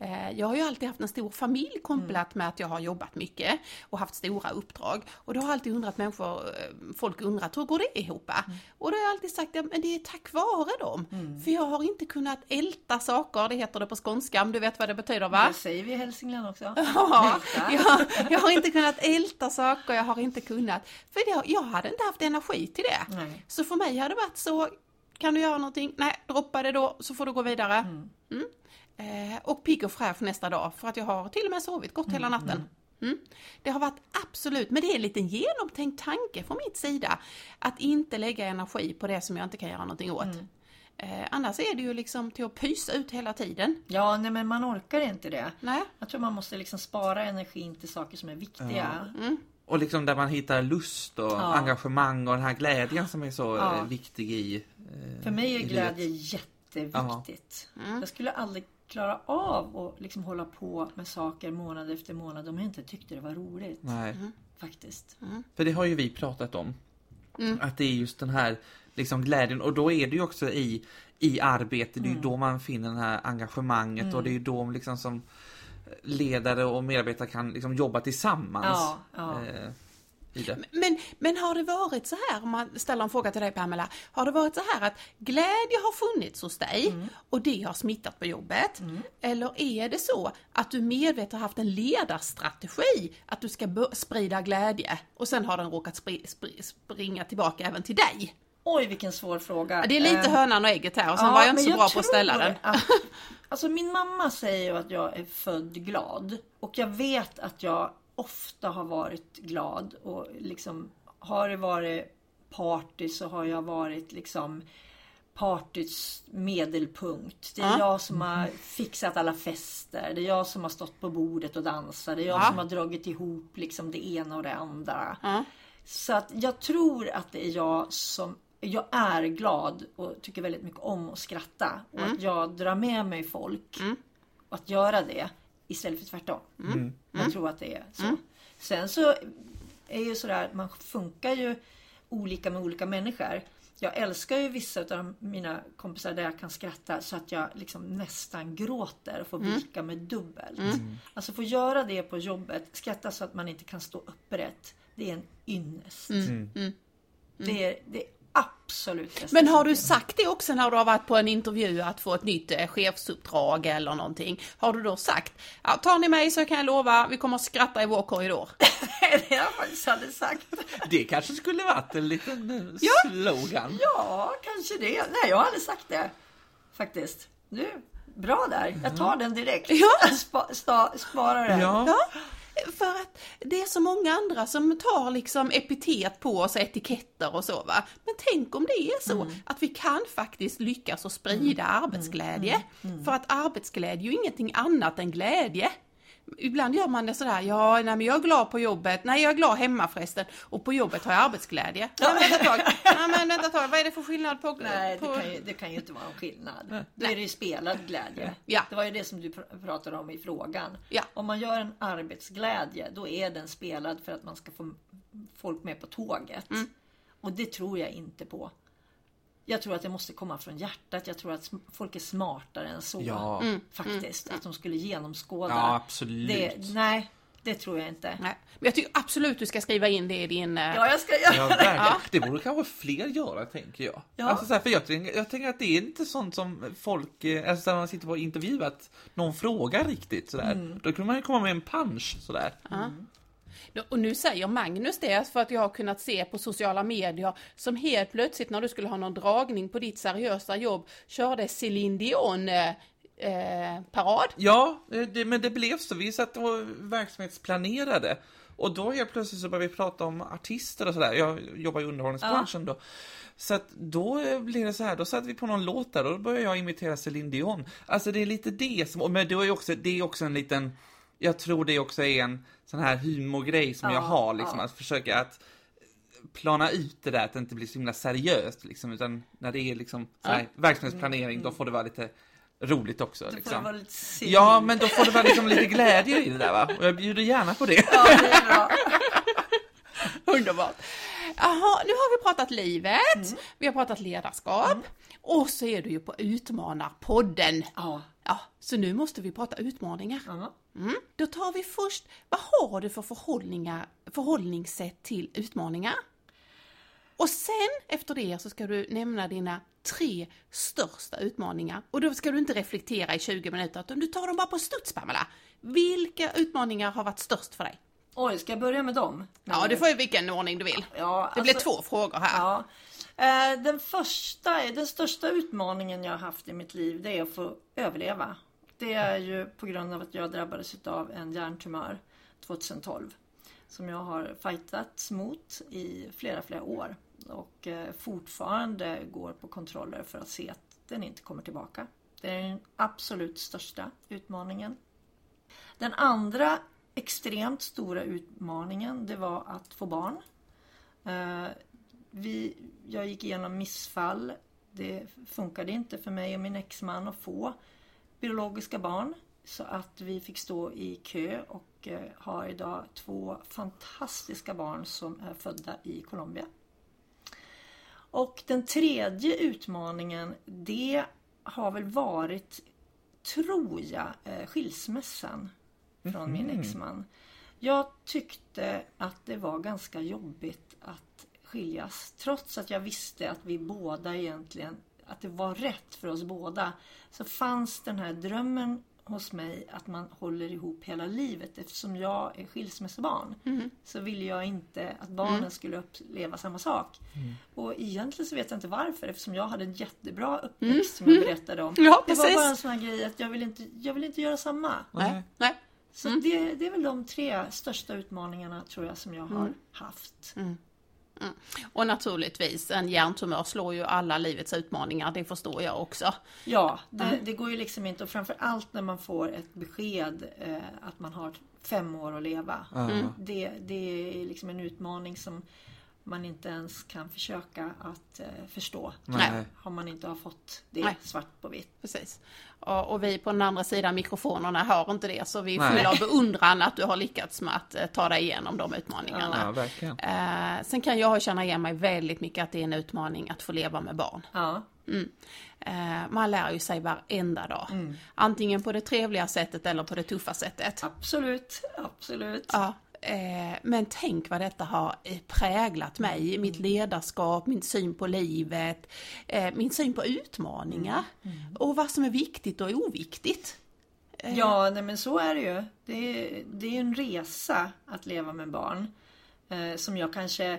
Eh, Jag har ju alltid haft en stor familj kopplat med att jag har jobbat mycket och haft stora uppdrag. Och då har alltid undrat människor, eh, folk undrat hur går det ihop? Och då har jag alltid sagt att det är tack vare dem. För jag har inte kunnat älta saker, det heter det på skånska, om du vet vad det betyder va? det säger vi i Hälsingland också. Ja, jag, jag har inte kunnat älta saker, jag har inte kunnat, för jag, jag hade inte haft energi till det. Nej. Så för mig har det varit så, kan du göra någonting? Nej, droppa det då så får du gå vidare. Mm. Eh, och pigg och fräsch nästa dag för att jag har till och med sovit gott hela natten. Mm. Det har varit absolut, men det är en liten genomtänkt tanke från mitt sida att inte lägga energi på det som jag inte kan göra någonting åt. Eh, annars är det ju liksom till att pysa ut hela tiden. Ja, nej men man orkar inte det. Nej. Jag tror man måste liksom spara energin till saker som är viktiga. Och liksom där man hittar lust och Ja. engagemang och den här glädjen som är så Ja. eh, viktig i eh, För mig är glädje jätteviktigt. Jag skulle aldrig klara av att liksom hålla på med saker månad efter månad om jag inte tyckte det var roligt. Nej. Faktiskt. För det har ju vi pratat om. Mm. Att det är just den här liksom glädjen och då är det ju också i, i arbete, det är Mm. ju då man finner det här engagemanget och det är ju då liksom som ledare och medarbetare kan liksom jobba tillsammans. Ja, ja. Eh. Men, men har det varit så här, om man ställer en fråga till dig Pamela, har det varit så här att glädje har funnits hos dig Mm. och det har smittat på jobbet? Eller är det så att du medvetet har haft en ledarstrategi att du ska sprida glädje och sen har den råkat spri, spri, springa tillbaka även till dig? Oj, vilken svår fråga. Det är lite Eh, hönan och ägget här och sen ja, var jag inte så bra på att ställa den. Att, alltså min mamma säger ju att jag är född glad. Och jag vet att jag ofta har varit glad. Och liksom har det varit party så har jag varit liksom partyts medelpunkt. Det är Ja. jag som har fixat alla fester. Det är jag som har stått på bordet och dansat. Det är jag Ja. som har dragit ihop liksom det ena och det andra. Ja. Så att jag tror att det är jag som jag är glad och tycker väldigt mycket om att skratta. Och Mm. att jag drar med mig folk. Och att göra det istället för tvärtom. Mm. Jag tror att det är så. Sen så är ju sådär att man funkar ju olika med olika människor. Jag älskar ju vissa av mina kompisar där jag kan skratta så att jag liksom nästan gråter och får Mm. vika mig dubbelt. Alltså få göra det på jobbet, skratta så att man inte kan stå upprätt. Det är en ynnest. Det, är, det är absolut bästa Men har du sagt det också när du har varit på en intervju att få ett nytt eh, chefsuppdrag eller någonting? Har du då sagt, ja, tar ni mig så kan jag lova, vi kommer att skratta i vår korridor. det har jag faktiskt aldrig sagt. Det kanske skulle varit en liten eh, Ja. slogan. Ja, kanske det. Nej, jag har aldrig sagt det. Faktiskt. Du, bra där. Jag tar den direkt. Ja. Spa, sta, sparar den. Ja. Ja, för att det är så många andra som tar liksom epitet på oss, etiketter och så va. Men tänk om det är så att vi kan faktiskt lyckas att sprida arbetsglädje. För att arbetsglädje är ju ingenting annat än glädje. Ibland gör man det sådär, ja nej, men jag är glad på jobbet, nej jag är glad hemma förresten och på jobbet har jag arbetsglädje. Nej, men vänta ett tag, nej, men vänta ett tag, vad är det för skillnad på... Nej, det på... kan, ju, det kan ju inte vara en skillnad. Då är det ju spelad glädje. Ja. Det var ju det som du pr- pratade om i frågan. Ja. Om man gör en arbetsglädje, då är den spelad för att man ska få folk med på tåget. Mm. Och det tror jag inte på. Jag tror att det måste komma från hjärtat. Jag tror att folk är smartare än så. Ja. Mm. Faktiskt. Att de skulle genomskåda. Ja, absolut. Det, nej, det tror jag inte. Nej, men jag tycker absolut du ska skriva in det i din... eh, Ja, jag ska göra Ja, det. verkligen. Det borde kanske fler göra, tänker jag. Ja. Alltså, så här, för jag, tänker, jag tänker att det är inte sånt som folk, eh, alltså när man sitter på intervju, att någon frågar riktigt sådär. Mm. Då kunde man ju komma med en punch sådär. Och nu säger Magnus det för att jag har kunnat se på sociala medier som helt plötsligt när du skulle ha någon dragning på ditt seriösa jobb körde Céline Dion eh, eh, parad. Ja, eh, det, men det blev så. Vi satt och verksamhetsplanerade. Och då helt plötsligt så började vi prata om artister och sådär. Jag jobbar i underhållningsbranschen då. Så att då eh, blev det så här, då satte vi på någon låt där och då började jag imitera Céline Dion. Alltså det är lite det som, men det är också, det är också en liten, jag tror det också är en sån här humorgrej som Ja, jag har liksom, ja. att försöka att plana ut det där, att det inte blir så himla seriöst liksom, utan när det är liksom här, verksamhetsplanering, då får det vara lite roligt också. Då får liksom. det vara lite civil. Ja, men då får det vara liksom lite glädje i det där va? Och jag bjuder gärna på det. Ja, det är bra. Underbart. Jaha, nu har vi pratat livet, vi har pratat ledarskap och så är du ju på Utmanarpodden. Ja. Ja, så nu måste vi prata utmaningar. Ja. Mm. Då tar vi först, vad har du för förhållningar, förhållningssätt till utmaningar? Och sen efter det så ska du nämna dina tre största utmaningar. Och då ska du inte reflektera i 20 minuter, utan du tar dem bara på studs Pamela. Vilka utmaningar har varit störst för dig? Oj, ska jag börja med dem? Ja, du får ju vilken ordning du vill. Ja, Det blir alltså- två frågor här. Ja. Eh, Den första, den största utmaningen jag har haft i mitt liv det är att få överleva det är ju på grund av att jag drabbades av en hjärntumör 2012. Som jag har fightats mot i flera, flera år. Och eh, fortfarande går på kontroller för att se att den inte kommer tillbaka. Det är den absolut största utmaningen. Den andra extremt stora utmaningen det var att få barn. Eh, vi, jag gick igenom missfall. Det funkade inte för mig och min exman att få biologiska barn. Så att vi fick stå i kö och eh, har idag två fantastiska barn som är födda i Colombia. Och den tredje utmaningen det har väl varit, tror jag, eh, skilsmässan från min exman. Jag tyckte att det var ganska jobbigt att skiljas. Trots att jag visste att vi båda egentligen, att det var rätt för oss båda. Så fanns den här drömmen hos mig att man håller ihop hela livet. Eftersom jag är skilsmässobarn så ville jag inte att barnen skulle uppleva samma sak. Och egentligen så vet jag inte varför eftersom jag hade en jättebra uppväxt som jag berättade om. Ja, det var bara en sån här grej att jag vill inte, jag vill inte göra samma. Nej. Nej. Så det, det är väl de tre största utmaningarna tror jag som jag har haft. Och naturligtvis, en hjärntumör slår ju alla livets utmaningar, det förstår jag också. Ja, det, det går ju liksom inte och framför allt när man får ett besked eh, att man har fem år att leva. Det, det är liksom en utmaning som man inte ens kan försöka att eh, förstå. Nej. Har man inte har fått det Nej. svart på vitt. Precis. Och, och vi på den andra sidan mikrofonerna hör inte det, så vi är fulla av beundran att du har lyckats med att eh, ta dig igenom de utmaningarna. Ja, verkligen. Eh, sen kan jag känna igen mig väldigt mycket att det är en utmaning att få leva med barn. Ja, Eh, man lär ju sig varenda dag. Antingen på det trevliga sättet eller på det tuffa sättet. absolut, absolut. Ja, men tänk vad detta har eh, präglat mig, mitt ledarskap, min syn på livet, eh, min syn på utmaningar och vad som är viktigt och oviktigt. Ja, nej men så är det ju. Det är, det är en resa att leva med barn. Eh, som jag kanske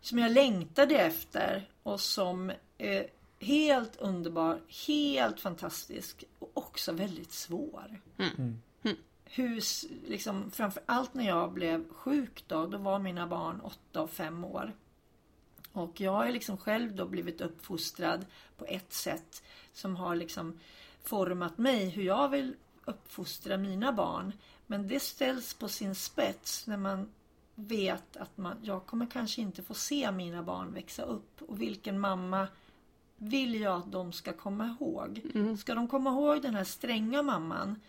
som jag längtade efter och som är helt underbar, helt fantastisk och också väldigt svår. Hur, s- liksom, framför allt när jag blev sjuk då, då var mina barn åtta och fem år. Och jag har liksom själv då blivit uppfostrad på ett sätt som har liksom format mig hur jag vill uppfostra mina barn. Men det ställs på sin spets när man vet att man, jag kommer kanske inte få se mina barn växa upp. Och vilken mamma vill jag att de ska komma ihåg? Ska de komma ihåg den här stränga mamman?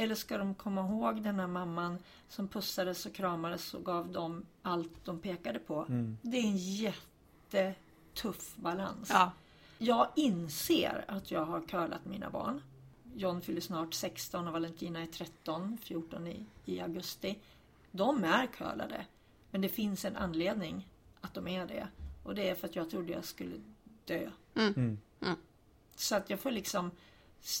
Eller ska de komma ihåg den här mamman som pussades och kramades och gav dem allt de pekade på? Det är en jättetuff balans. Ja, Jag inser att jag har curlat mina barn. John fyller snart 16 och Valentina är 13, 14 i, i augusti. De är curlade. Men det finns en anledning att de är det. Och det är för att jag trodde jag skulle dö. Så att jag får liksom...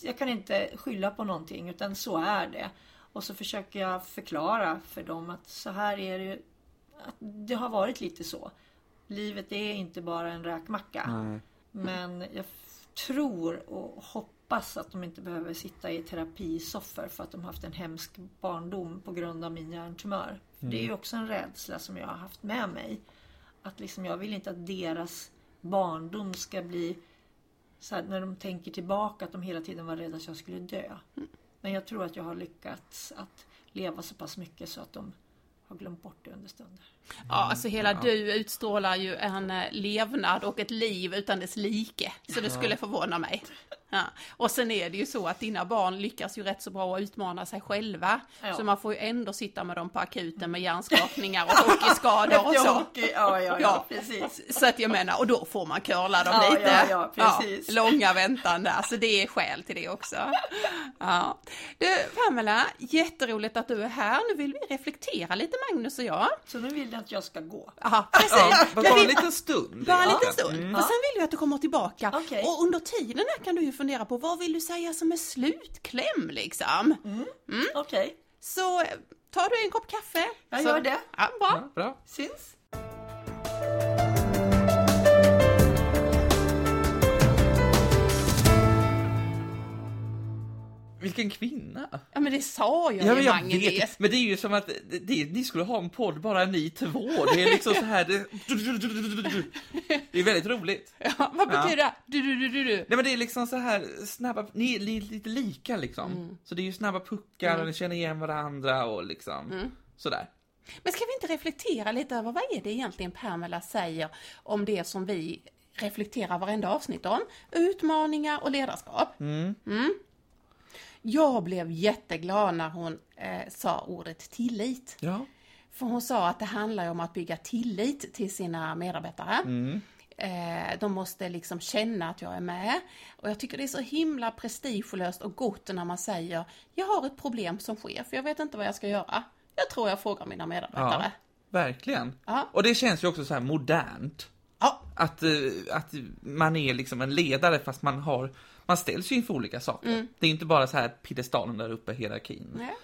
Jag kan inte skylla på någonting utan så är det. Och så försöker jag förklara för dem att så här är det. Att det har varit lite så. Livet är inte bara en räkmacka. Nej. Men jag tror och hoppas att de inte behöver sitta i terapisoffor för att de haft en hemsk barndom på grund av min hjärntumör. För Det är ju också en rädsla som jag har haft med mig. Att liksom jag vill inte att deras barndom ska bli här, när de tänker tillbaka att de hela tiden var rädda att jag skulle dö. Men jag tror att jag har lyckats att leva så pass mycket så att de har glömt bort det under stunder. ja alltså hela du utstrålar ju en eh, levnad och ett liv utan dess like. Så det skulle förvåna mig. Ja. Och sen är det ju så att dina barn lyckas ju rätt så bra att utmana sig själva. Ja. Så man får ju ändå sitta med dem på akuten med hjärnskakningar och hockeyskador och Ja, så. hockey, ja, ja, ja, Ja. precis. Så att jag menar, och då får man curla dem Ja, lite. ja, ja, precis. långa väntan där, så det är skäl till det också. Ja. Du, Pamela, jätteroligt att du är här. Nu vill vi reflektera lite, Magnus och jag. Så nu vill jag att jag ska gå. Ja, precis. Ja, bara en liten stund. bara en liten stund. Mm. Och sen vill jag att du kommer tillbaka. Okej. Och under tiden här kan du ju fundera på vad vill du säga som är slutkläm liksom. Okej, Så eh, tar du en kopp kaffe. jag så... gör det. Ja, bra. Ja, bra. Syns. Vilken kvinna! Ja men det sa jag Ja, ju Mange vet, vet. men det är ju som att det, det, ni skulle ha en podd bara ni två. Det är liksom så här, det, det är väldigt roligt. Ja, vad betyder det? Du, du, du. Nej men det är liksom så här snabba, ni är li- lite lika liksom. Mm. Så det är ju snabba puckar och ni känner igen varandra och liksom Mm. sådär. Men ska vi inte reflektera lite över vad är det egentligen Pamela säger om det som vi reflekterar varenda avsnitt om? Utmaningar och ledarskap. Mm. Jag blev jätteglad när hon eh, sa ordet tillit. Ja. För hon sa att det handlar om att bygga tillit till sina medarbetare. Eh, de måste liksom känna att jag är med. Och jag tycker det är så himla prestigelöst och gott när man säger Jag har ett problem som chef, jag vet inte vad jag ska göra. Jag tror jag frågar mina ja, medarbetare. verkligen. Ja. Och det känns ju också så här modernt. Ja, Att, eh, att man är liksom en ledare fast man har, man ställs ju inför olika saker. Det är inte bara så här piedestalen där uppe, hierarkin. nej.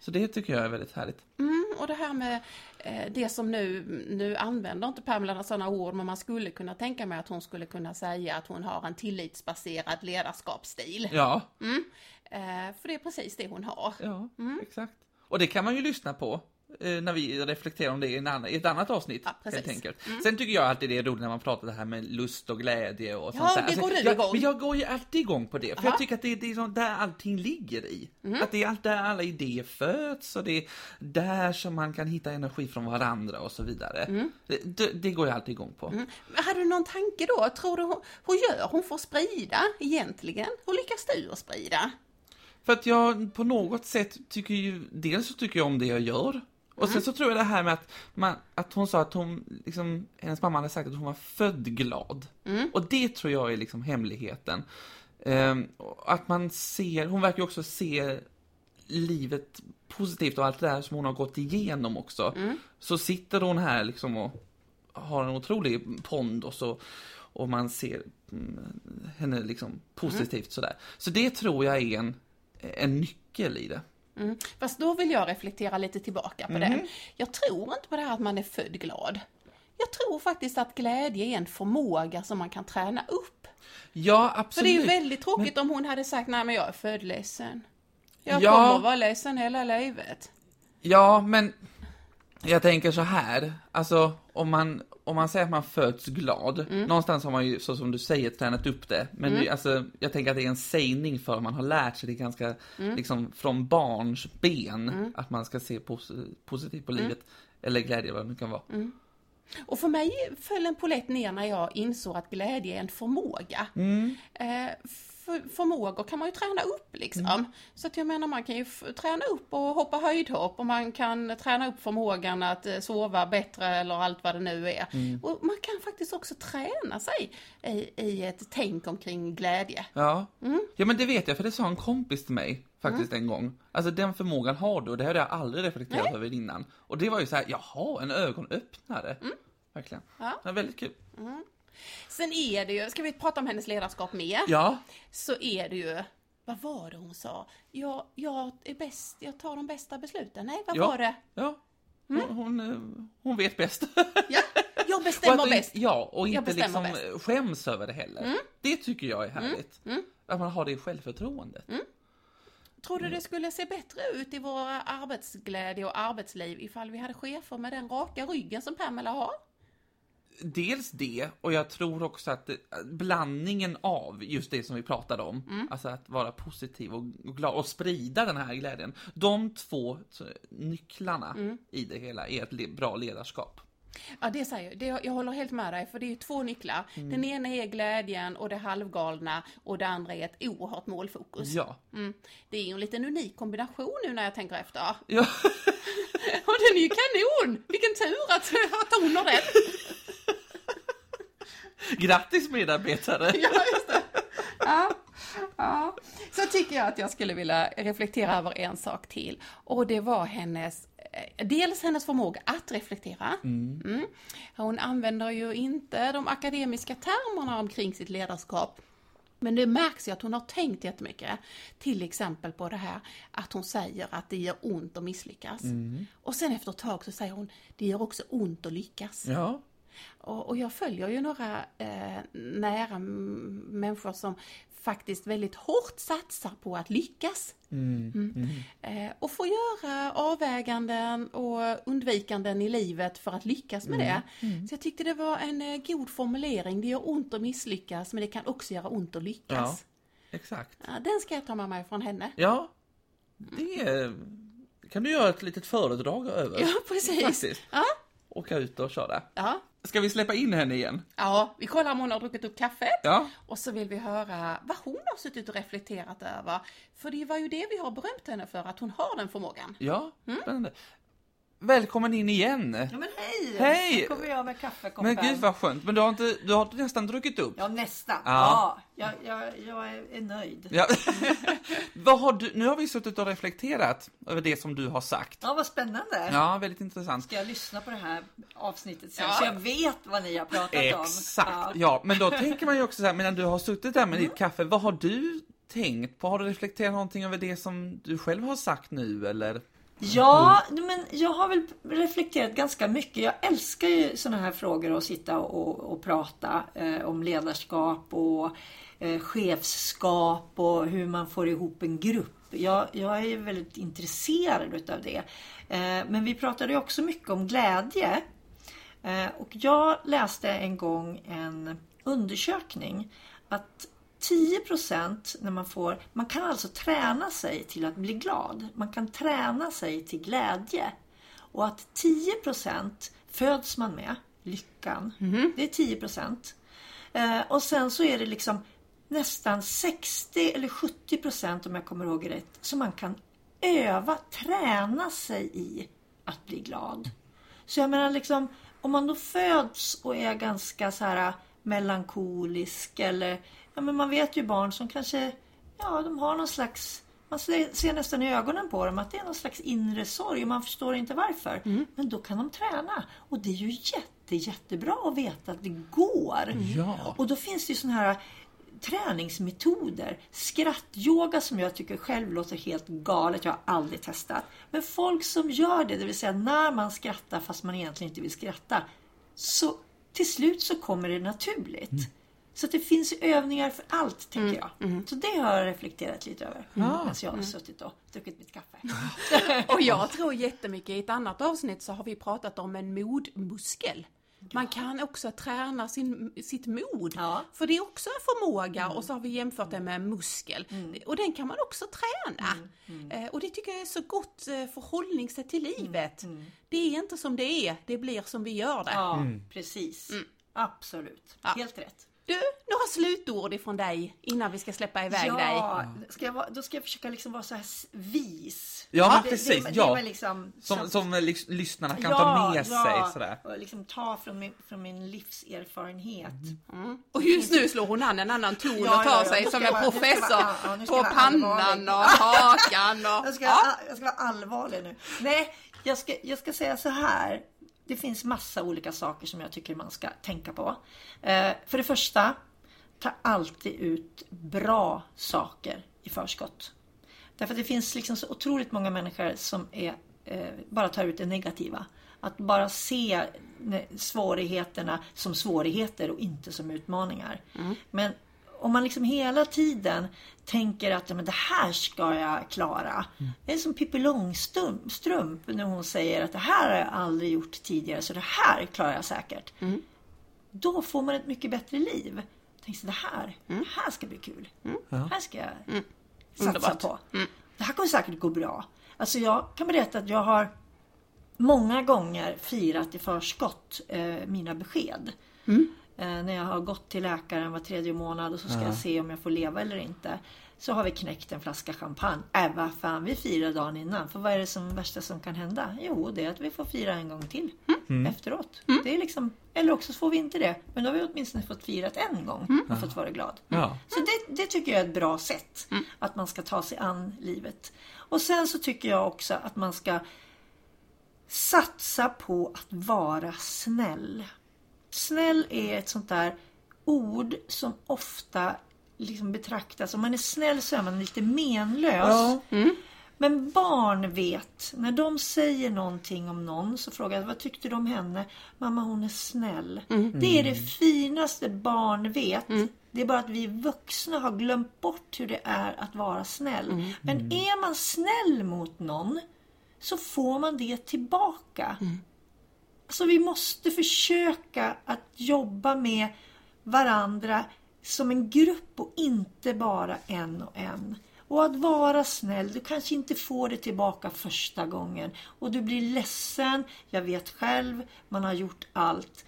Så det tycker jag är väldigt härligt. Mm, och det här med eh, det som nu, nu använder inte Pamela sådana ord, men man skulle kunna tänka mig att hon skulle kunna säga att hon har en tillitsbaserad ledarskapsstil. Ja, Eh, för det är precis det hon har. ja, Mm. exakt. Och det kan man ju lyssna på när vi reflekterar om det i, annan, i ett annat avsnitt. Ja. Mm. helt enkelt. Sen tycker jag alltid det är roligt när man pratar det här med lust och glädje och Ja, sånt där. Alltså, det går du jag, igång. Men jag går ju alltid igång på det, för Ja. jag tycker att det, det är där allting ligger i. Mm. Att det är allt där alla idéer föds och det är där som man kan hitta energi från varandra och så vidare. Mm. Det, det, går jag alltid igång på. Men Hade du någon tanke då? Tror du hon, hur gör hon att sprida egentligen? Hur lyckas du att sprida? För att jag på något sätt tycker ju, dels så tycker jag om det jag gör. Och Mm. sen så tror jag det här med att, man, att hon sa att hon, liksom, hennes mamma hade sagt att hon var född glad. Mm. Och det tror jag är liksom hemligheten. Och att man ser, hon verkar ju också se livet positivt och allt det där som hon har gått igenom också. Mm. Så sitter hon här liksom och har en otrolig pond och så och man ser mm, henne liksom positivt sådär. Så det tror jag är en, en nyckel i det. Mm. Fast då vill jag reflektera lite tillbaka på det. Jag tror inte på det här att man är född glad. Jag tror faktiskt att glädje är en förmåga som man kan träna upp. Ja, För absolut. det är ju väldigt tråkigt om hon hade sagt nej men jag är född ledsen. Jag Ja. kommer vara ledsen hela livet. Ja, men jag tänker så här, alltså om man, om man säger att man föds glad, Mm. någonstans har man ju, så som du säger, tränat upp det. Men det, alltså, jag tänker att det är en sägning för att man har lärt sig det ganska, Mm. liksom från barns ben, att man ska se pos- positivt på Mm. livet. Eller glädje, vad det nu kan vara. Och för mig föll en polett ner när jag insåg att glädje är en förmåga. Eh, för, förmågor kan man ju träna upp liksom. Så att jag menar man kan ju träna upp och hoppa höjdhopp och man kan träna upp förmågan att eh, sova bättre eller allt vad det nu är. Och man kan faktiskt också träna sig i, i ett tänk omkring glädje. Ja. Mm. ja, men det vet jag, för det sa en kompis till mig faktiskt en gång. Alltså den förmågan har du och det hade jag aldrig reflekterat Nej. över innan. Och det var ju så här, jaha, en ögonöppnare. Verkligen. Mm. Ja. Det var väldigt kul. Sen är det ju, ska vi prata om hennes ledarskap mer? Ja, Så är det ju, vad var det hon sa? Jag, jag är bäst, jag tar de bästa besluten. Nej, vad ja. var det? Ja. Hon, hon, eh, hon vet bäst. Ja, jag bestämmer att- bäst. Ja, och inte liksom bäst. Mm. skäms över det heller. Det tycker jag är härligt. Att man har det självförtroendet. Mm. Tror du det skulle se bättre ut i vår arbetsglädje och arbetsliv ifall vi hade chefer med den raka ryggen som Pamela har? Dels det, och jag tror också att det, blandningen av just det som vi pratade om, Mm. alltså att vara positiv och, glad och sprida den här glädjen. De två nycklarna Mm. i det hela är ett bra ledarskap. Ja, det säger jag. Det, jag håller helt med dig, för det är två nycklar. Mm. Den ena är glädjen och det halvgalna och det andra är ett oerhört målfokus. Ja. Mm. Det är ju en liten unik kombination nu när jag tänker efter. ja. Och den är ju kanon! Vilken tur att, att hon har den! Grattis medarbetare! Ja, just det. Ja, ja. Så tycker jag att jag skulle vilja reflektera över en sak till. Och det var hennes, dels hennes förmåga att reflektera. Mm. Hon använder ju inte de akademiska termerna omkring sitt ledarskap. Men det märks ju att hon har tänkt jättemycket. Till exempel på det här att hon säger att det gör ont att misslyckas. Och sen efter ett tag så säger hon, det gör också ont att lyckas. Ja. Och, och jag följer ju några eh, nära människor som faktiskt väldigt hårt satsar på att lyckas. Mm. Eh, och få göra avväganden och undvikanden i livet för att lyckas med det. Så jag tyckte det var en eh, god formulering. Det gör ont att misslyckas men det kan också göra ont att Ja, lyckas. exakt. Ja, den ska jag ta med mig från henne. Ja, det kan du göra ett litet föredrag över. Ja, precis. Faktiskt. Ja, Åka ut och köra. ja. Ska vi släppa in henne igen? ja, vi kollar om hon har druckit upp kaffet. Ja. Och så vill vi höra vad hon har suttit och reflekterat över. För det var ju det vi har berömt henne för, att hon har den förmågan. Ja, Mm. Välkommen in igen! Ja men hej! Hej! Nu kommer jag med kaffekoppen. Men gud vad skönt, men du har, inte, du har nästan druckit upp. Ja nästan. Ja. Ja, jag, jag, jag är, nöjd. Ja. vad har du, nu har vi suttit och reflekterat över det som du har sagt. Ja vad spännande. Ja, väldigt intressant. Ska jag lyssna på det här avsnittet sen Ja. så jag vet vad ni har pratat om? Exakt, Ja. ja. Men då tänker man ju också så här, medan du har suttit där med Mm. ditt kaffe, vad har du tänkt på? Har du reflekterat någonting över det som du själv har sagt nu eller? Ja, men jag har väl reflekterat ganska mycket. Jag älskar ju sådana här frågor att sitta och, och prata eh, om ledarskap och eh, chefskap och hur man får ihop en grupp. Jag, jag är ju väldigt intresserad utav det. Eh, men vi pratade ju också mycket om glädje. Eh, och jag läste en gång en undersökning att 10% när man får, man kan alltså träna sig till att bli glad. Man kan träna sig till glädje. Och att 10% föds man med, lyckan. Det är 10 eh, Och sen så är det liksom nästan 60 eller 70% om jag kommer ihåg rätt, som man kan öva, träna sig i att bli glad. Så jag menar liksom, om man då föds och är ganska så här melankolisk eller, ja men man vet ju barn som kanske, ja de har någon slags, man ser, nästan i ögonen på dem att det är någon slags inre sorg och man förstår inte varför. Men då kan de träna och det är ju jätte, jättebra att veta att det går. Ja. Och då finns det ju såna här träningsmetoder. Skrattyoga som jag tycker själv låter helt galet. Jag har aldrig testat. Men folk som gör det, det vill säga när man skrattar fast man egentligen inte vill skratta. Så till slut så kommer det naturligt. Så att det finns övningar för allt, tänker jag. Så det har jag reflekterat lite över. Medan jag har suttit och druckit mitt kaffe. Och jag tror jättemycket, i ett annat avsnitt så har vi pratat om en modmuskel. Man kan också träna sin, sitt mod. Ja. För det är också en förmåga och så har vi jämfört det med muskel. Och den kan man också träna. Eh, och det tycker jag är så gott eh, förhållningssätt till livet. Det är inte som det är, det blir som vi gör det. Ja, precis. Absolut. Helt rätt. Du, några slutord ifrån dig innan vi ska släppa iväg dig. Ja, ska jag vara, då ska jag försöka liksom vara så här vis. Ja, men det, precis, Det, det, ja. liksom, Som, som lys- lyssnarna kan ta med sig sådär. och liksom ta från min, från min livserfarenhet. Och just nu slår hon an en annan ton Ja, och tar ja, ja. sig som jag en professor vara- ja, på pannan och hakan och... Jag ska, Ja. jag ska vara allvarlig nu. Nej, jag ska, jag ska säga så här. Det finns massa olika saker som jag tycker man ska tänka på. Eh, för det första, ta alltid ut bra saker i förskott. Därför att det finns liksom så otroligt många människor som är, eh, bara tar ut det negativa. Att bara se ne- svårigheterna som svårigheter och inte som utmaningar. Men om man liksom hela tiden tänker att ja, men det här ska jag klara. Det är som Pippi Långstrump när hon säger att det här har jag aldrig gjort tidigare så det här klarar jag säkert. Då får man ett mycket bättre liv. Tänk så det här, det här ska bli kul. Det här ska jag satsa Underbart. på. Det här kommer säkert gå bra. Alltså jag kan berätta att jag har många gånger firat i förskott eh, mina besked. Eh, när jag har gått till läkaren var tredje månad och så ska jag se om jag får leva eller inte. Så har vi knäckt en flaska champagne. Äh vad fan, vi firar dagen innan. För vad är det som värsta som kan hända? Jo, det är att vi får fira en gång till efteråt. Det är liksom, eller också så får vi inte det. Men då har vi åtminstone fått firat en gång och fått vara glad. Ja. Så det, det tycker jag är ett bra sätt. Att man ska ta sig an livet. Och sen så tycker jag också att man ska satsa på att vara snäll. Snäll är ett sånt där ord som ofta liksom betraktas, om man är snäll så är man lite menlös. Ja. Men barn vet, när de säger någonting om någon så frågar jag vad tyckte du om henne? Mamma hon är snäll. Det är det finaste barn vet. Det är bara att vi vuxna har glömt bort hur det är att vara snäll. Men är man snäll mot någon så får man det tillbaka. Så vi måste försöka att jobba med varandra som en grupp och inte bara en och en. Och att vara snäll, du kanske inte får det tillbaka första gången. Och du blir ledsen, jag vet själv, man har gjort allt.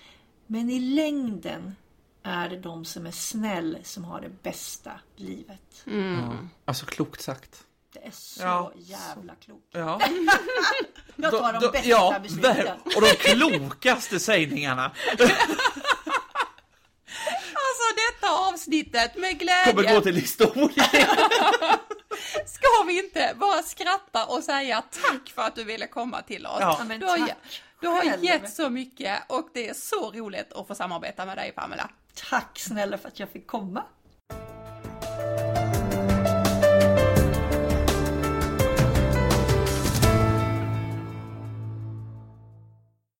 Men i längden är det de som är snäll som har det bästa livet. Alltså klokt sagt. Det är så Ja. jävla klokt. Ja. Jag tar de Då- bästa ja, besluten. där- och de klokaste sägningarna Alltså detta avsnittet med glädje. kommer gå till historien. Ska vi inte bara skratta och säga tack för att du ville komma till oss? Ja. Men du har, tack du har gett så mycket och det är så roligt att få samarbeta med dig Pamela. Tack snälla för att jag fick komma.